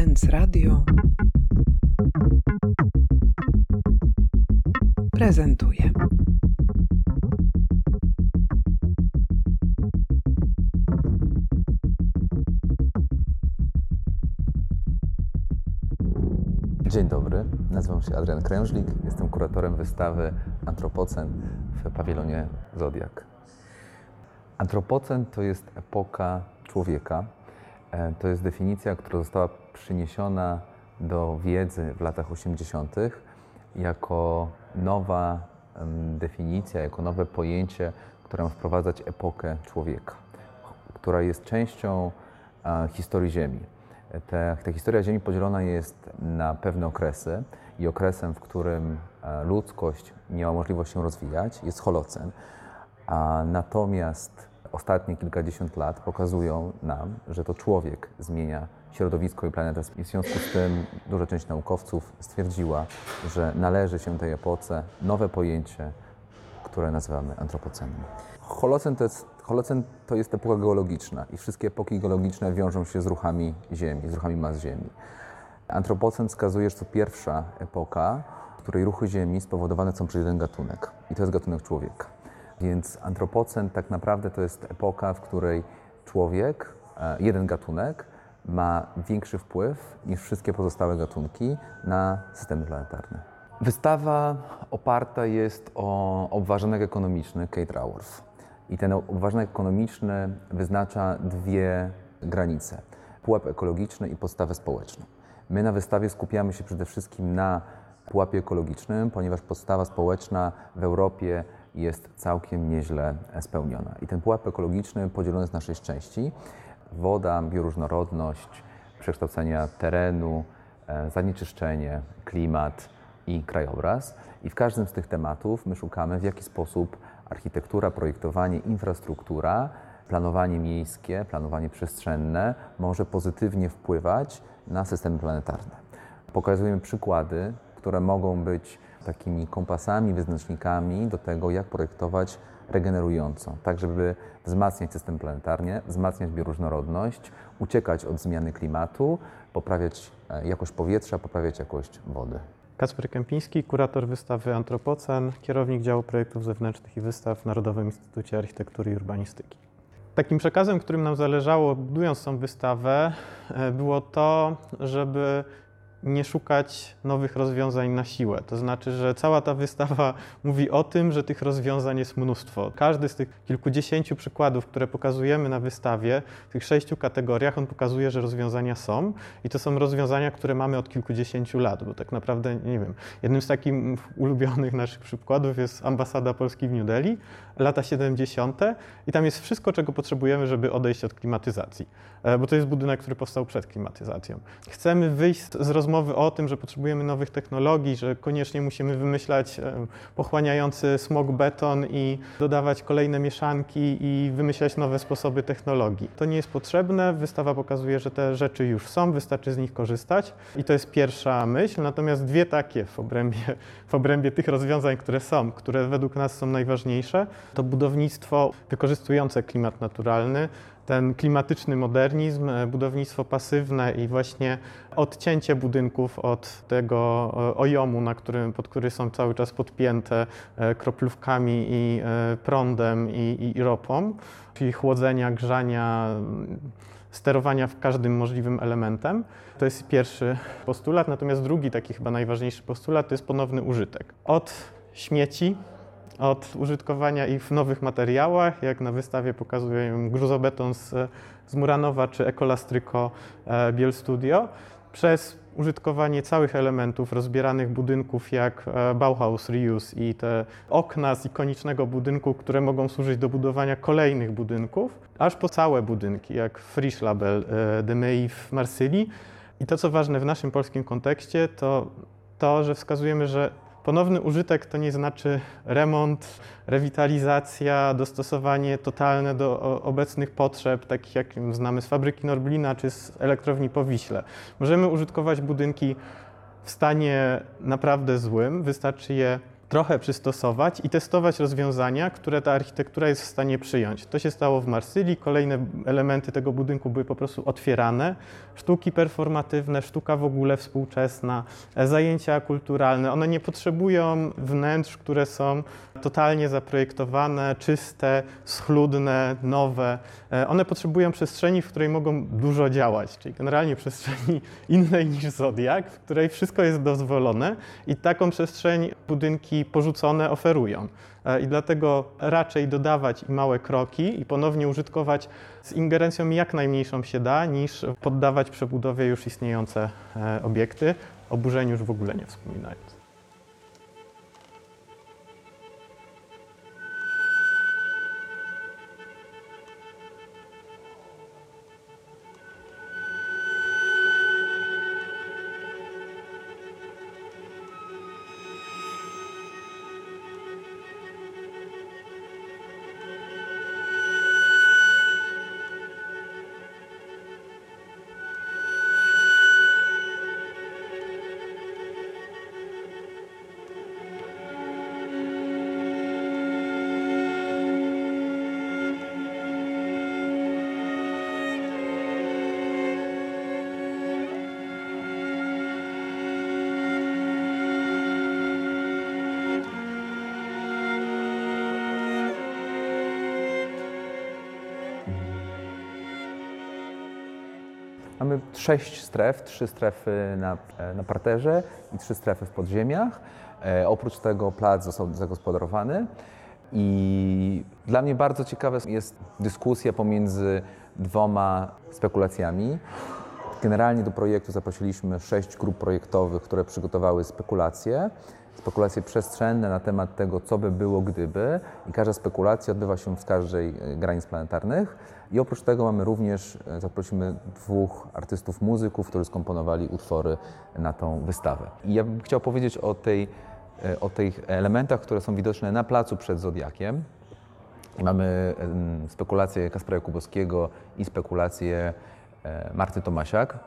Sens Radio prezentuje. Dzień dobry, nazywam się Adrian Krężlik, jestem kuratorem wystawy Antropocen w pawilonie Zodiak. Antropocen to jest epoka człowieka. E, To jest definicja, która została przyniesiona do wiedzy w latach 80. jako nowa definicja, jako nowe pojęcie, które ma wprowadzać epokę człowieka, która jest częścią historii Ziemi. Te, ta historia Ziemi podzielona jest na pewne okresy i okresem, w którym ludzkość miała możliwość się rozwijać, jest Holocen. A natomiast ostatnie kilkadziesiąt lat pokazują nam, że to człowiek zmienia środowisko i planetę. I w związku z tym duża część naukowców stwierdziła, że należy się tej epoce nowe pojęcie, które nazywamy antropocenem. Holocen to jest, Holocen to jest epoka geologiczna i wszystkie epoki geologiczne wiążą się z ruchami Ziemi, z ruchami mas Ziemi. Antropocen wskazuje, że to pierwsza epoka, w której ruchy Ziemi spowodowane są przez jeden gatunek i to jest gatunek człowieka. Więc antropocen tak naprawdę to jest epoka, w której człowiek, e, jeden gatunek, ma większy wpływ niż wszystkie pozostałe gatunki na systemy planetarne. Wystawa oparta jest o obważynek ekonomiczny Kate Raworth. I ten obważynek ekonomiczny wyznacza dwie granice: pułap ekologiczny i podstawę społeczną. My na wystawie skupiamy się przede wszystkim na pułapie ekologicznym, ponieważ podstawa społeczna w Europie jest całkiem nieźle spełniona. I ten pułap ekologiczny podzielony jest na sześć części: woda, bioróżnorodność, przekształcenia terenu, e, zanieczyszczenie, klimat i krajobraz. I w każdym z tych tematów my szukamy, w jaki sposób architektura, projektowanie, infrastruktura, planowanie miejskie, planowanie przestrzenne może pozytywnie wpływać na systemy planetarne. Pokazujemy przykłady, które mogą być takimi kompasami, wyznacznikami do tego, jak projektować regenerująco, tak żeby wzmacniać system planetarny, wzmacniać bioróżnorodność, uciekać od zmiany klimatu, poprawiać e, jakość powietrza, poprawiać jakość wody. Kacper Kępiński, kurator wystawy Antropocen, kierownik działu projektów zewnętrznych i wystaw w Narodowym Instytucie Architektury i Urbanistyki. Takim przekazem, którym nam zależało, budując tą wystawę, e, było to, żeby nie szukać nowych rozwiązań na siłę. To znaczy, że cała ta wystawa mówi o tym, że tych rozwiązań jest mnóstwo. Każdy z tych kilkudziesięciu przykładów, które pokazujemy na wystawie, w tych sześciu kategoriach, on pokazuje, że rozwiązania są i to są rozwiązania, które mamy od kilkudziesięciu lat, bo tak naprawdę, nie wiem, jednym z takich ulubionych naszych przykładów jest ambasada Polski w New Delhi, lata 70. i tam jest wszystko, czego potrzebujemy, żeby odejść od klimatyzacji, E, bo to jest budynek, który powstał przed klimatyzacją. Chcemy wyjść z rozmowy o tym, że potrzebujemy nowych technologii, że koniecznie musimy wymyślać pochłaniający smog beton i dodawać kolejne mieszanki i wymyślać nowe sposoby technologii. To nie jest potrzebne, wystawa pokazuje, że te rzeczy już są, wystarczy z nich korzystać i to jest pierwsza myśl, natomiast dwie takie w obrębie, w obrębie tych rozwiązań, które są, które według nas są najważniejsze, to budownictwo wykorzystujące klimat naturalny, ten klimatyczny modernizm, e, budownictwo pasywne i właśnie odcięcie budynków od tego e, ojomu, na którym, pod który są cały czas podpięte e, kroplówkami i prądem i, i ropą, czyli chłodzenia, grzania, m, sterowania w każdym możliwym elementem. To jest pierwszy postulat, natomiast drugi, taki chyba najważniejszy postulat, to jest ponowny użytek. Od śmieci od użytkowania ich w nowych materiałach, jak na wystawie pokazuję gruzobeton z, z Muranowa czy Ecolastryco e, Biel Studio, przez użytkowanie całych elementów rozbieranych budynków jak e, Bauhaus Reuse i te okna z ikonicznego budynku, które mogą służyć do budowania kolejnych budynków, aż po całe budynki, jak Frisch Label e, de Mei w Marsylii. I to, co ważne w naszym polskim kontekście, to to, że wskazujemy, że Ponowny użytek to nie znaczy remont, rewitalizacja, dostosowanie totalne do obecnych potrzeb, takich jak znamy z fabryki Norblina czy z elektrowni po Wiśle. Możemy użytkować budynki w stanie naprawdę złym, wystarczy je trochę przystosować i testować rozwiązania, które ta architektura jest w stanie przyjąć. To się stało w Marsylii. Kolejne elementy tego budynku były po prostu otwierane. Sztuki performatywne, sztuka w ogóle współczesna, zajęcia kulturalne. One nie potrzebują wnętrz, które są totalnie zaprojektowane, czyste, schludne, nowe. E, One potrzebują przestrzeni, w której mogą dużo działać, czyli generalnie przestrzeni innej niż Zodiak, w której wszystko jest dozwolone i taką przestrzeń budynki porzucone oferują. E, I dlatego raczej dodawać małe kroki i ponownie użytkować z ingerencją jak najmniejszą się da, niż poddawać przebudowie już istniejące e, obiekty, o burzeniu już w ogóle nie wspominając. Mamy sześć stref, trzy strefy na, e, na parterze i trzy strefy w podziemiach. E, oprócz tego plac został zagospodarowany i dla mnie bardzo ciekawa jest dyskusja pomiędzy dwoma spekulacjami. Generalnie do projektu zaprosiliśmy sześć grup projektowych, które przygotowały spekulacje. Spekulacje przestrzenne na temat tego, co by było gdyby, i każda spekulacja odbywa się z każdej e, granic planetarnych. I oprócz tego mamy również, e, zaprosimy dwóch artystów muzyków, którzy skomponowali utwory na tą wystawę. I ja bym chciał powiedzieć o, tej, e, o tych elementach, które są widoczne na placu przed Zodiakiem. Mamy spekulację Kaspra Jakubowskiego i spekulację Marty Tomasiak.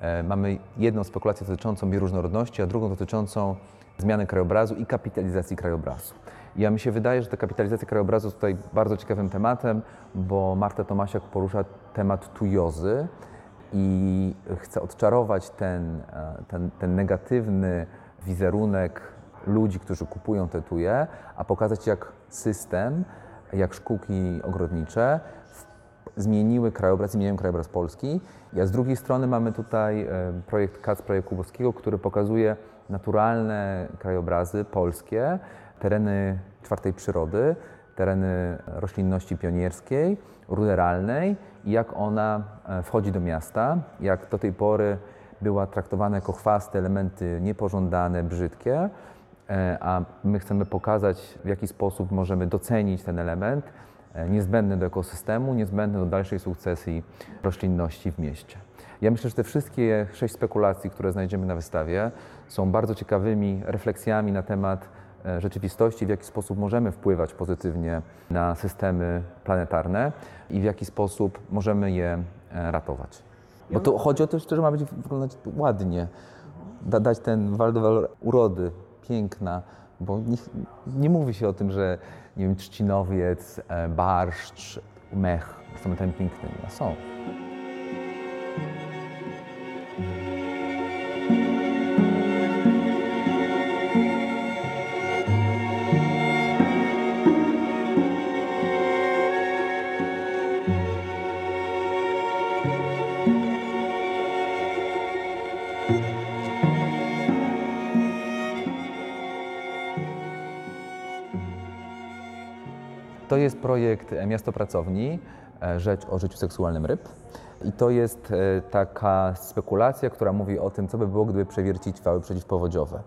E, Mamy jedną spekulację dotyczącą bioróżnorodności, a drugą dotyczącą zmiany krajobrazu i kapitalizacji krajobrazu. Ja mi się wydaje, że ta kapitalizacja krajobrazu jest tutaj bardzo ciekawym tematem, bo Marta Tomasiak porusza temat tujozy i chce odczarować ten, e, ten, ten negatywny wizerunek ludzi, którzy kupują te tuje, a pokazać jak system, jak szkółki ogrodnicze zmieniły krajobraz, zmieniają krajobraz Polski. A z drugiej strony mamy tutaj e, projekt Kacpra Jakubowskiego, który pokazuje naturalne krajobrazy polskie, tereny czwartej przyrody, tereny roślinności pionierskiej, ruderalnej i jak ona e, wchodzi do miasta, jak do tej pory była traktowana jako chwaste, elementy niepożądane, brzydkie, e, a my chcemy pokazać, w jaki sposób możemy docenić ten element niezbędny do ekosystemu, niezbędny do dalszej sukcesji roślinności w mieście. Ja myślę, że te wszystkie sześć spekulacji, które znajdziemy na wystawie, są bardzo ciekawymi refleksjami na temat e, rzeczywistości, w jaki sposób możemy wpływać pozytywnie na systemy planetarne i w jaki sposób możemy je e, ratować. Bo to chodzi o to, że ma być wyglądać ładnie, da, dać ten waldowal urody, piękna, bo nie, nie mówi się o tym, że nie wiem, trzcinowiec, e, barszcz, mech są pięknymi, a są. Jest projekt e, Miasto Pracowni, e, rzecz o życiu seksualnym ryb. I to jest e, taka spekulacja, która mówi o tym, co by było, gdyby przewiercić wały przeciwpowodziowe.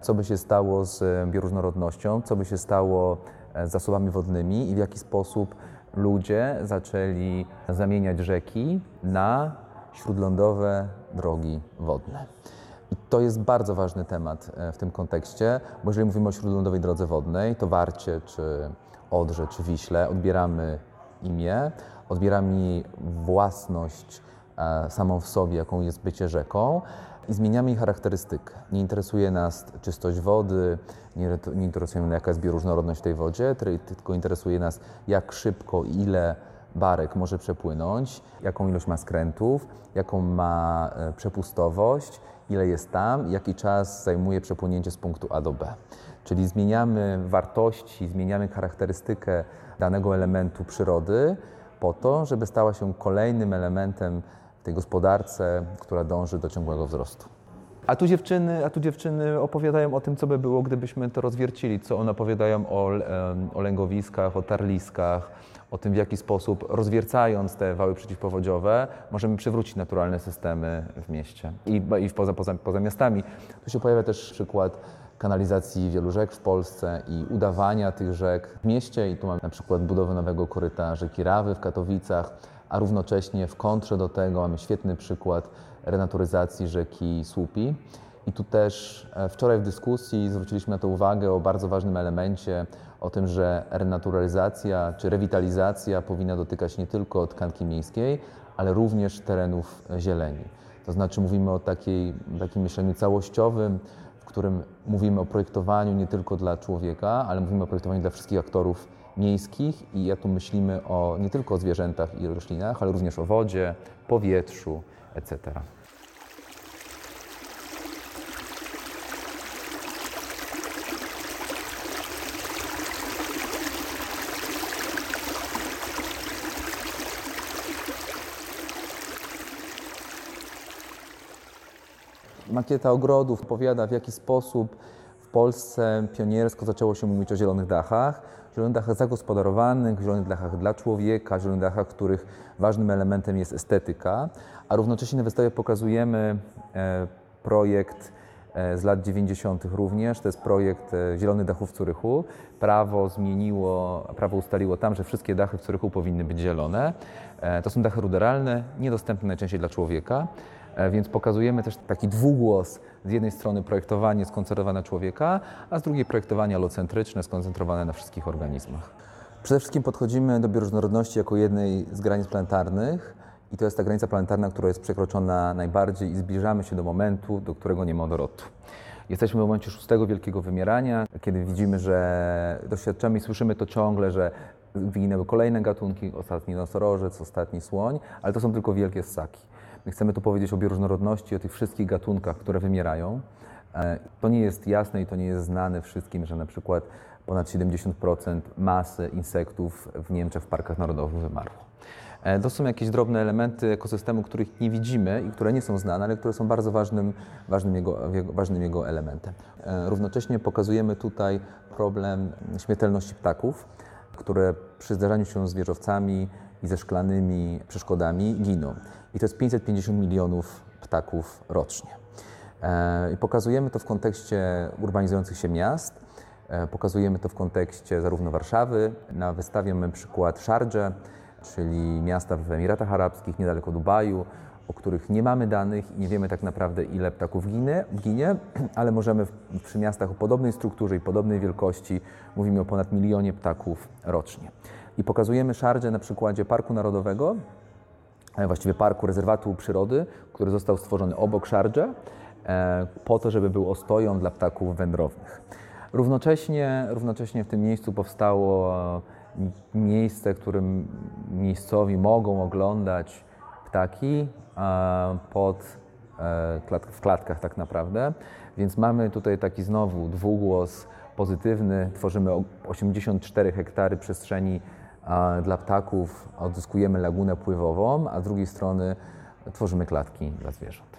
Co by się stało z bioróżnorodnością, co by się stało z zasobami wodnymi i w jaki sposób ludzie zaczęli zamieniać rzeki na śródlądowe drogi wodne. I to jest bardzo ważny temat e, w tym kontekście, bo jeżeli mówimy o śródlądowej drodze wodnej, to Warcie, czy Odrze, czy Wiśle, odbieramy imię, odbieramy jej własność e, samą w sobie, jaką jest bycie rzeką, i zmieniamy ich charakterystykę. Nie interesuje nas czystość wody, nie, nie interesuje nas jaka jest bioróżnorodność w tej wodzie, tylko interesuje nas jak szybko, ile barek może przepłynąć, jaką ilość ma skrętów, jaką ma e, przepustowość, ile jest tam, jaki czas zajmuje przepłynięcie z punktu A do B. Czyli zmieniamy wartości, zmieniamy charakterystykę danego elementu przyrody po to, żeby stała się kolejnym elementem w tej gospodarce, która dąży do ciągłego wzrostu. A tu dziewczyny, a tu dziewczyny opowiadają o tym, co by było, gdybyśmy to rozwiercili, co one opowiadają o, o lęgowiskach, o tarliskach, o tym, w jaki sposób rozwiercając te wały przeciwpowodziowe możemy przywrócić naturalne systemy w mieście i, i poza, poza, poza miastami. Tu się pojawia też przykład kanalizacji wielu rzek w Polsce i udawania tych rzek w mieście. I tu mamy na przykład budowę nowego koryta rzeki Rawy w Katowicach, a równocześnie w kontrze do tego mamy świetny przykład renaturyzacji rzeki Słupi. I tu też e, wczoraj w dyskusji zwróciliśmy na to uwagę o bardzo ważnym elemencie, o tym, że renaturalizacja czy rewitalizacja powinna dotykać nie tylko tkanki miejskiej, ale również terenów zieleni. To znaczy mówimy o takiej, takim myśleniu całościowym, w którym mówimy o projektowaniu nie tylko dla człowieka, ale mówimy o projektowaniu dla wszystkich aktorów miejskich i ja tu myślimy o, nie tylko o zwierzętach i roślinach, ale również o wodzie, powietrzu, etc. Makieta ogrodów opowiada, w jaki sposób w Polsce pioniersko zaczęło się mówić o zielonych dachach. Zielonych dachach zagospodarowanych, zielonych dachach dla człowieka, zielonych dachach, których ważnym elementem jest estetyka, a równocześnie na wystawie pokazujemy e, projekt e, z lat 90. również. To jest projekt e, Zielonych Dachów w Curychu. Prawo zmieniło, prawo ustaliło tam, że wszystkie dachy w Curychu powinny być zielone. To są dachy ruderalne, niedostępne najczęściej dla człowieka. E, więc pokazujemy też taki dwugłos, z jednej strony projektowanie skoncentrowane na człowieka, a z drugiej projektowanie alocentryczne, skoncentrowane na wszystkich organizmach. Przede wszystkim podchodzimy do bioróżnorodności jako jednej z granic planetarnych i to jest ta granica planetarna, która jest przekroczona najbardziej i zbliżamy się do momentu, do którego nie ma odwrotu. Jesteśmy w momencie szóstego wielkiego wymierania, kiedy widzimy, że doświadczamy i słyszymy to ciągle, że wyginęły kolejne gatunki, ostatni nosorożec, ostatni słoń, ale to są tylko wielkie ssaki. My chcemy tu powiedzieć o bioróżnorodności, o tych wszystkich gatunkach, które wymierają. E, to nie jest jasne i to nie jest znane wszystkim, że na przykład ponad 70% masy insektów w Niemczech w parkach narodowych wymarło. E, to są jakieś drobne elementy ekosystemu, których nie widzimy i które nie są znane, ale które są bardzo ważnym, ważnym, jego, ważnym jego elementem. E, równocześnie pokazujemy tutaj problem śmiertelności ptaków, które przy zdarzaniu się z wieżowcami i ze szklanymi przeszkodami giną. I to jest 550 milionów ptaków rocznie. E, I pokazujemy to w kontekście urbanizujących się miast, e, pokazujemy to w kontekście zarówno Warszawy. Na wystawie mamy przykład Sharjah, czyli miasta w Emiratach Arabskich, niedaleko Dubaju, o których nie mamy danych i nie wiemy tak naprawdę, ile ptaków ginie, ginie ale możemy przy miastach o podobnej strukturze i podobnej wielkości mówimy o ponad milionie ptaków rocznie. I pokazujemy Szardzie na przykładzie Parku Narodowego, e, właściwie parku rezerwatu przyrody, który został stworzony obok Szardże, e, po to, żeby był ostoją dla ptaków wędrownych. Równocześnie, równocześnie w tym miejscu powstało miejsce, w którym miejscowi mogą oglądać ptaki e, pod, w klatkach tak naprawdę. Więc mamy tutaj taki znowu dwugłos pozytywny. Tworzymy 84 hektary przestrzeni dla ptaków odzyskujemy lagunę pływową, a z drugiej strony tworzymy klatki dla zwierząt.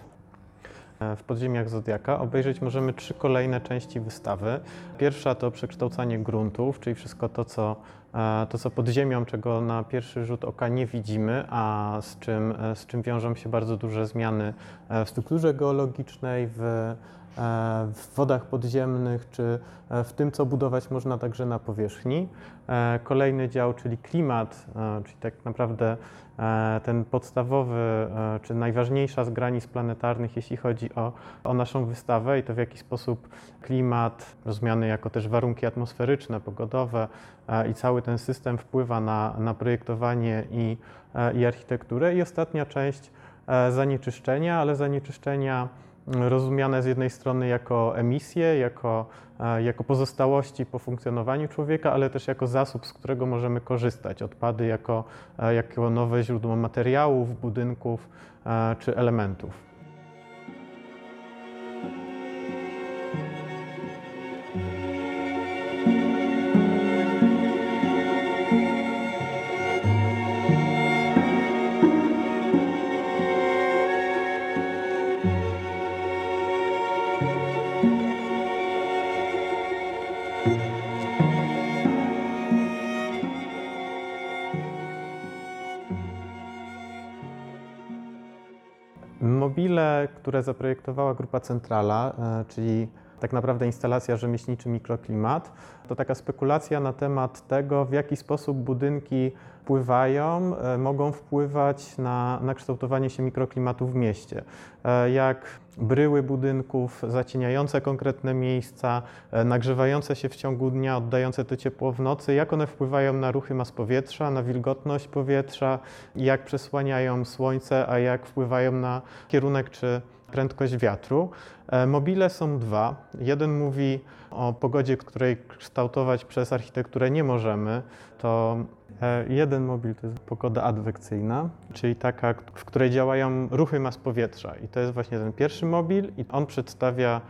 W podziemiach Zodiaka obejrzeć możemy trzy kolejne części wystawy. Pierwsza to przekształcanie gruntów, czyli wszystko to, co, e, to, co pod ziemią, czego na pierwszy rzut oka nie widzimy, a z czym, e, z czym wiążą się bardzo duże zmiany e, w strukturze geologicznej, w E, w wodach podziemnych, czy e, w tym, co budować można także na powierzchni. E, kolejny dział, czyli klimat, czyli tak naprawdę ten podstawowy, czy najważniejsza z granic planetarnych, jeśli chodzi o, o naszą wystawę i to w jaki sposób klimat, rozumiany jako też warunki atmosferyczne, pogodowe i cały ten system wpływa na, na projektowanie i, i architekturę. I ostatnia część zanieczyszczenia, ale zanieczyszczenia rozumiane z jednej strony jako emisje, jako, e, jako pozostałości po funkcjonowaniu człowieka, ale też jako zasób, z którego możemy korzystać. Odpady jako, e, jako nowe źródło materiałów, budynków e, czy elementów. Które zaprojektowała grupa Centrala, e, czyli tak naprawdę instalacja rzemieślniczy mikroklimat, to taka spekulacja na temat tego, w jaki sposób budynki wpływają, e, mogą wpływać na, na kształtowanie się mikroklimatu w mieście. E, jak bryły budynków zacieniające konkretne miejsca, e, nagrzewające się w ciągu dnia, oddające to ciepło w nocy, jak one wpływają na ruchy mas powietrza, na wilgotność powietrza, jak przesłaniają słońce, a jak wpływają na kierunek czy prędkość wiatru. Mobile są dwa. Jeden mówi o pogodzie, której kształtować przez architekturę nie możemy. To E, jeden mobil to jest pogoda adwekcyjna, czyli taka, w której działają ruchy mas powietrza. I to jest właśnie ten pierwszy mobil i on przedstawia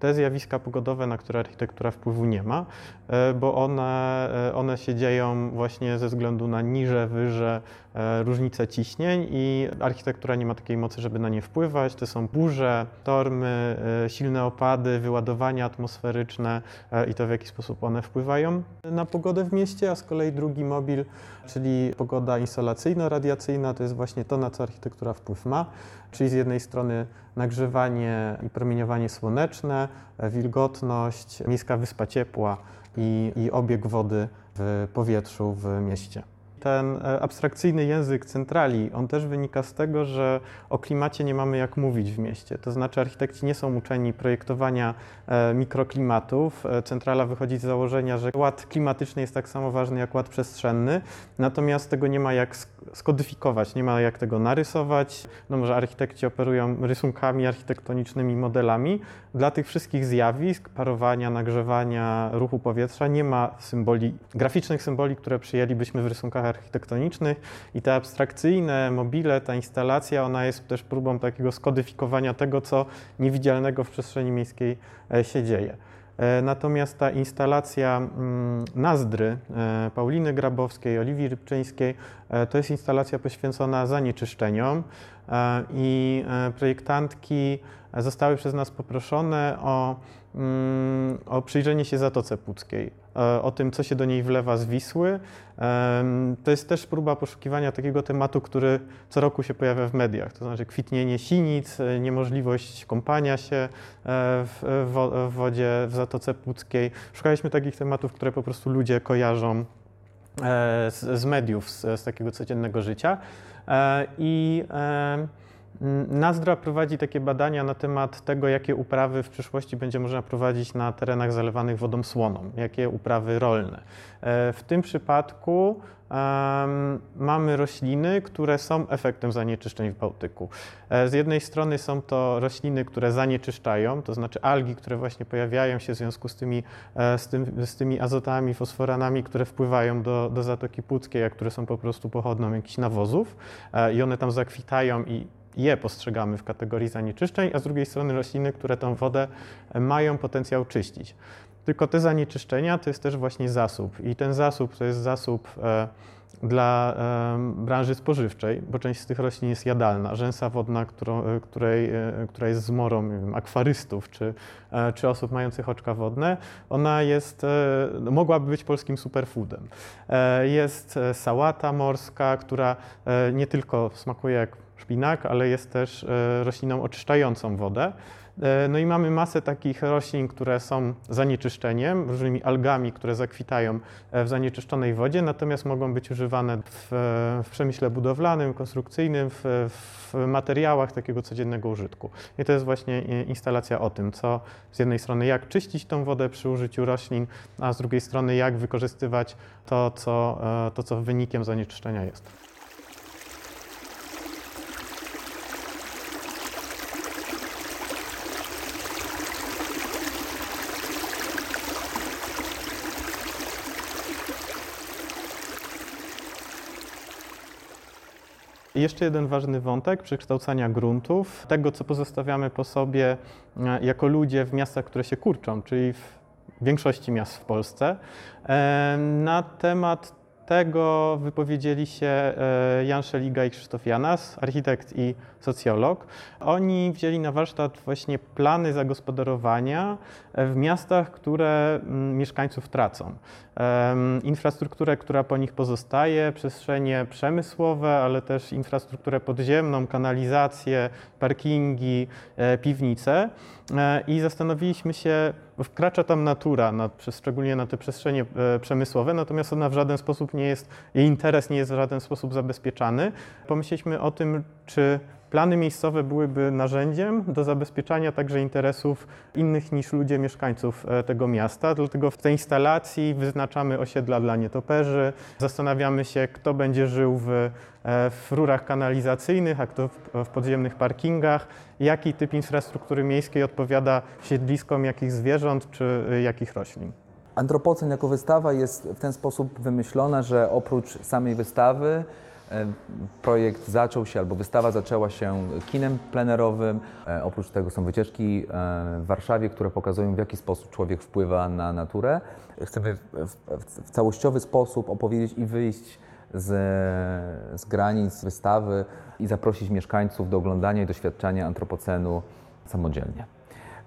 te zjawiska pogodowe, na które architektura wpływu nie ma, e, bo one, e, one się dzieją właśnie ze względu na niże, wyże, e, różnice ciśnień i architektura nie ma takiej mocy, żeby na nie wpływać. To są burze, tormy, silne opady, wyładowania atmosferyczne i to w jaki sposób one wpływają na pogodę w mieście, a z kolei drugi mobil, czyli pogoda instalacyjno-radiacyjna, to jest właśnie to, na co architektura wpływ ma, czyli z jednej strony nagrzewanie i promieniowanie słoneczne, wilgotność, miejska wyspa ciepła i, i obieg wody w powietrzu w mieście. Ten e, abstrakcyjny język centrali, on też wynika z tego, że o klimacie nie mamy jak mówić w mieście. To znaczy architekci nie są uczeni projektowania e, mikroklimatów. E, centrala wychodzi z założenia, że ład klimatyczny jest tak samo ważny jak ład przestrzenny, natomiast tego nie ma jak skodyfikować, nie ma jak tego narysować. No może architekci operują rysunkami architektonicznymi, modelami. Dla tych wszystkich zjawisk, parowania, nagrzewania, ruchu powietrza nie ma symboli, graficznych symboli, które przyjęlibyśmy w rysunkach architektonicznych i te abstrakcyjne mobile, ta instalacja, ona jest też próbą takiego skodyfikowania tego, co niewidzialnego w przestrzeni miejskiej e, się dzieje. E, natomiast ta instalacja mm, Nazdry e, Pauliny Grabowskiej, Oliwii Rybczyńskiej to jest instalacja poświęcona zanieczyszczeniom i projektantki zostały przez nas poproszone o, mm, o przyjrzenie się Zatoce Puckiej. E, o tym, co się do niej wlewa z Wisły. To jest też próba poszukiwania takiego tematu, który co roku się pojawia w mediach, to znaczy kwitnienie sinic, e, niemożliwość kąpania się e, w wodzie w Zatoce Puckiej. Szukaliśmy takich tematów, które po prostu ludzie kojarzą z, mediów, z, z takiego codziennego życia. I Nazdra prowadzi takie badania na temat tego, jakie uprawy w przyszłości będzie można prowadzić na terenach zalewanych wodą słoną, jakie uprawy rolne. E, w tym przypadku um, mamy rośliny, które są efektem zanieczyszczeń w Bałtyku. E, z jednej strony są to rośliny, które zanieczyszczają, to znaczy algi, które właśnie pojawiają się w związku z tymi, e, z, tym, z tymi azotami, fosforanami, które wpływają do, do Zatoki Puckiej, a które są po prostu pochodną jakichś nawozów i one tam zakwitają i je postrzegamy w kategorii zanieczyszczeń, a z drugiej strony rośliny, które tą wodę mają potencjał czyścić. Tylko te zanieczyszczenia to jest też właśnie zasób i ten zasób to jest zasób e, dla e, branży spożywczej, bo część z tych roślin jest jadalna. Rzęsa wodna, którą, e, której, która jest zmorą wiem, akwarystów czy, czy osób mających oczka wodne, ona jest, e, mogłaby być polskim superfoodem. jest sałata morska, która nie tylko smakuje jak szpinak, ale jest też e, rośliną oczyszczającą wodę. E, no i mamy masę takich roślin, które są zanieczyszczeniem, różnymi algami, które zakwitają e, w zanieczyszczonej wodzie, natomiast mogą być używane w, w przemyśle budowlanym, konstrukcyjnym, w, w, materiałach takiego codziennego użytku. I to jest właśnie instalacja o tym, co z jednej strony jak czyścić tą wodę przy użyciu roślin, a z drugiej strony jak wykorzystywać to, co, to, co wynikiem zanieczyszczenia jest. Jeszcze jeden ważny wątek przekształcania gruntów, tego co pozostawiamy po sobie e, jako ludzie w miastach, które się kurczą, czyli w większości miast w Polsce. E, na temat tego wypowiedzieli się e, Jan Szeliga i Krzysztof Janas, architekt i socjolog. Oni wzięli na warsztat właśnie plany zagospodarowania e, w miastach, które mm, mieszkańców tracą. Infrastrukturę, która po nich pozostaje, przestrzenie przemysłowe, ale też infrastrukturę podziemną, kanalizację, parkingi, e, piwnice. I zastanowiliśmy się, wkracza tam natura, na, szczególnie na te przestrzenie przemysłowe, natomiast ona w żaden sposób nie jest, jej interes nie jest w żaden sposób zabezpieczany. Pomyśleliśmy o tym, czy plany miejscowe byłyby narzędziem do zabezpieczania także interesów innych niż ludzie mieszkańców e, tego miasta. Dlatego w tej instalacji wyznaczamy osiedla dla nietoperzy, zastanawiamy się, kto będzie żył w, e, w rurach kanalizacyjnych, a kto w, w podziemnych parkingach, jaki typ infrastruktury miejskiej odpowiada siedliskom jakich zwierząt czy e, jakich roślin. Antropocen jako wystawa jest w ten sposób wymyślona, że oprócz samej wystawy projekt zaczął się, albo wystawa zaczęła się kinem plenerowym. E, oprócz tego są wycieczki e, w Warszawie, które pokazują, w jaki sposób człowiek wpływa na naturę. Chcemy w całościowy sposób opowiedzieć i wyjść z, z granic wystawy i zaprosić mieszkańców do oglądania i doświadczania antropocenu samodzielnie.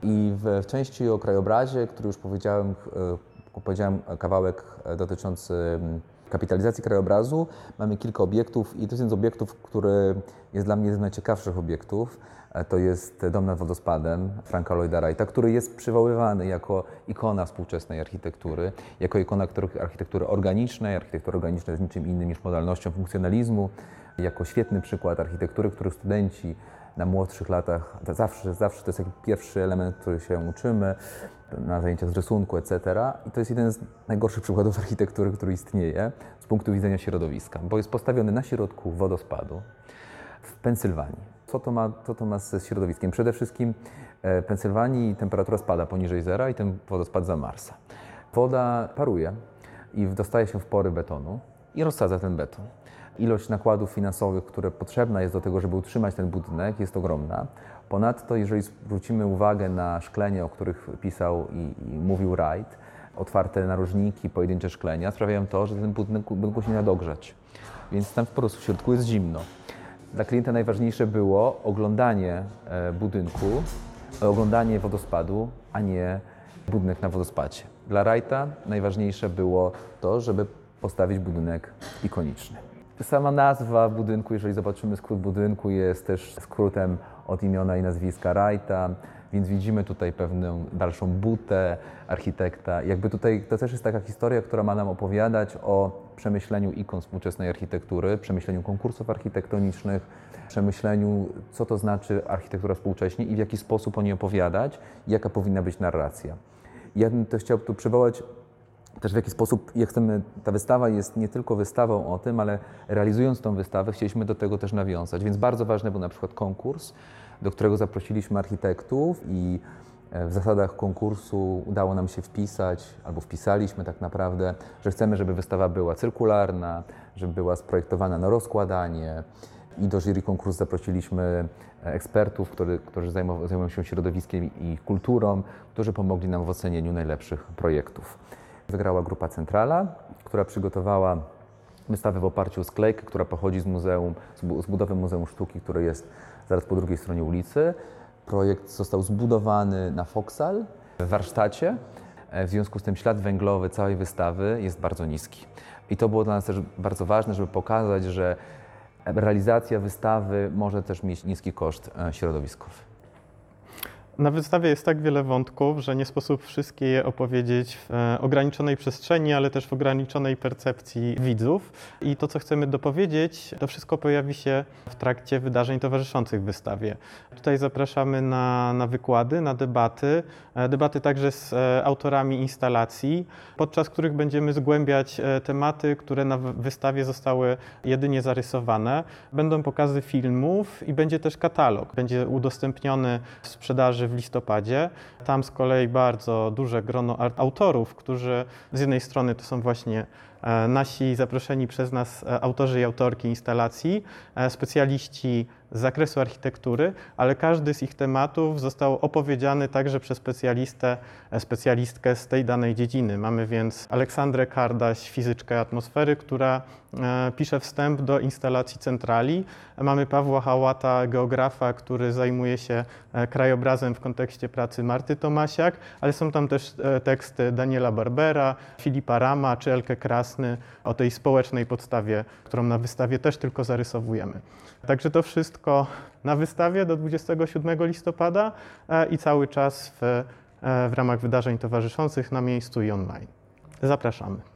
I w, w części o krajobrazie, który już powiedziałem, powiedziałem kawałek e, dotyczący mm, kapitalizacji krajobrazu. Mamy kilka obiektów i to jest jeden z obiektów, który jest dla mnie jednym z najciekawszych obiektów. E, to jest dom nad wodospadem Franka Lloyda Wrighta, który jest przywoływany jako ikona współczesnej architektury, jako ikona architektury organicznej. Architektura organiczna jest niczym innym niż modalnością funkcjonalizmu, jako świetny przykład architektury, który studenci na młodszych latach, zawsze, zawsze to jest taki pierwszy element, który się uczymy na zajęciach z rysunku, etc. I to jest jeden z najgorszych przykładów architektury, który istnieje z punktu widzenia środowiska, bo jest postawiony na środku wodospadu w Pensylwanii. Co to ma, co to ma ze środowiskiem? Przede wszystkim e, w Pensylwanii temperatura spada poniżej zera i ten wodospad za Marsa. Woda paruje i dostaje się w pory betonu i rozsadza ten beton. Ilość nakładów finansowych, które potrzebna jest do tego, żeby utrzymać ten budynek, jest ogromna. Ponadto, jeżeli zwrócimy uwagę na szklenie, o których pisał i, i mówił Wright, otwarte narożniki, pojedyncze szklenia sprawiają to, że ten budynek, budynku się nie dogrzać. Więc tam po prostu w środku jest zimno. Dla klienta najważniejsze było oglądanie e, budynku, oglądanie wodospadu, a nie budynek na wodospadzie. Dla Wrighta najważniejsze było to, żeby postawić budynek ikoniczny. Sama nazwa budynku, jeżeli zobaczymy skrót budynku, jest też skrótem od imiona i nazwiska Wrighta, więc widzimy tutaj pewną dalszą butę architekta. Jakby tutaj to też jest taka historia, która ma nam opowiadać o przemyśleniu ikon współczesnej architektury, przemyśleniu konkursów architektonicznych, przemyśleniu, co to znaczy architektura współcześnie i w jaki sposób o niej opowiadać, jaka powinna być narracja. Ja bym też chciał tu przywołać też w jaki sposób, jak chcemy, ta wystawa jest nie tylko wystawą o tym, ale realizując tą wystawę, chcieliśmy do tego też nawiązać. Więc bardzo ważny był na przykład konkurs, do którego zaprosiliśmy architektów i e, w zasadach konkursu udało nam się wpisać, albo wpisaliśmy tak naprawdę, że chcemy, żeby wystawa była cyrkularna, żeby była sprojektowana na rozkładanie. I do jury konkursu zaprosiliśmy e, ekspertów, który, którzy zajmują się środowiskiem i kulturą, którzy pomogli nam w ocenieniu najlepszych projektów. Wygrała grupa Centrala, która przygotowała wystawę w oparciu o sklejkę, która pochodzi z muzeum, z budowy Muzeum Sztuki, które jest zaraz po drugiej stronie ulicy. Projekt został zbudowany na Foksal w warsztacie. W związku z tym ślad węglowy całej wystawy jest bardzo niski. I to było dla nas też bardzo ważne, żeby pokazać, że realizacja wystawy może też mieć niski koszt e, środowiskowy. Na wystawie jest tak wiele wątków, że nie sposób wszystkie je opowiedzieć w e, ograniczonej przestrzeni, ale też w ograniczonej percepcji widzów. I to, co chcemy dopowiedzieć, to wszystko pojawi się w trakcie wydarzeń towarzyszących wystawie. Tutaj zapraszamy na, na wykłady, na debaty, e, debaty także z e, autorami instalacji, podczas których będziemy zgłębiać tematy, które na wystawie zostały jedynie zarysowane. Będą pokazy filmów i będzie też katalog. Będzie udostępniony w sprzedaży w listopadzie. Tam z kolei bardzo duże grono autorów, którzy z jednej strony to są właśnie nasi zaproszeni przez nas e, autorzy i autorki instalacji, e, specjaliści z zakresu architektury, ale każdy z ich tematów został opowiedziany także przez specjalistę, e, specjalistkę z tej danej dziedziny. Mamy więc Aleksandrę Kardaś, fizyczkę atmosfery, która e, pisze wstęp do instalacji centrali. Mamy Pawła Hałata, geografa, który zajmuje się e, krajobrazem w kontekście pracy Marty Tomasiak, ale są tam też e, teksty Daniela Barbera, Filipa Rama czy Elke Krasny o tej społecznej podstawie, którą na wystawie też tylko zarysowujemy. Także to wszystko na wystawie do 27 listopada e, i cały czas w, e, w ramach wydarzeń towarzyszących na miejscu i online. Zapraszamy.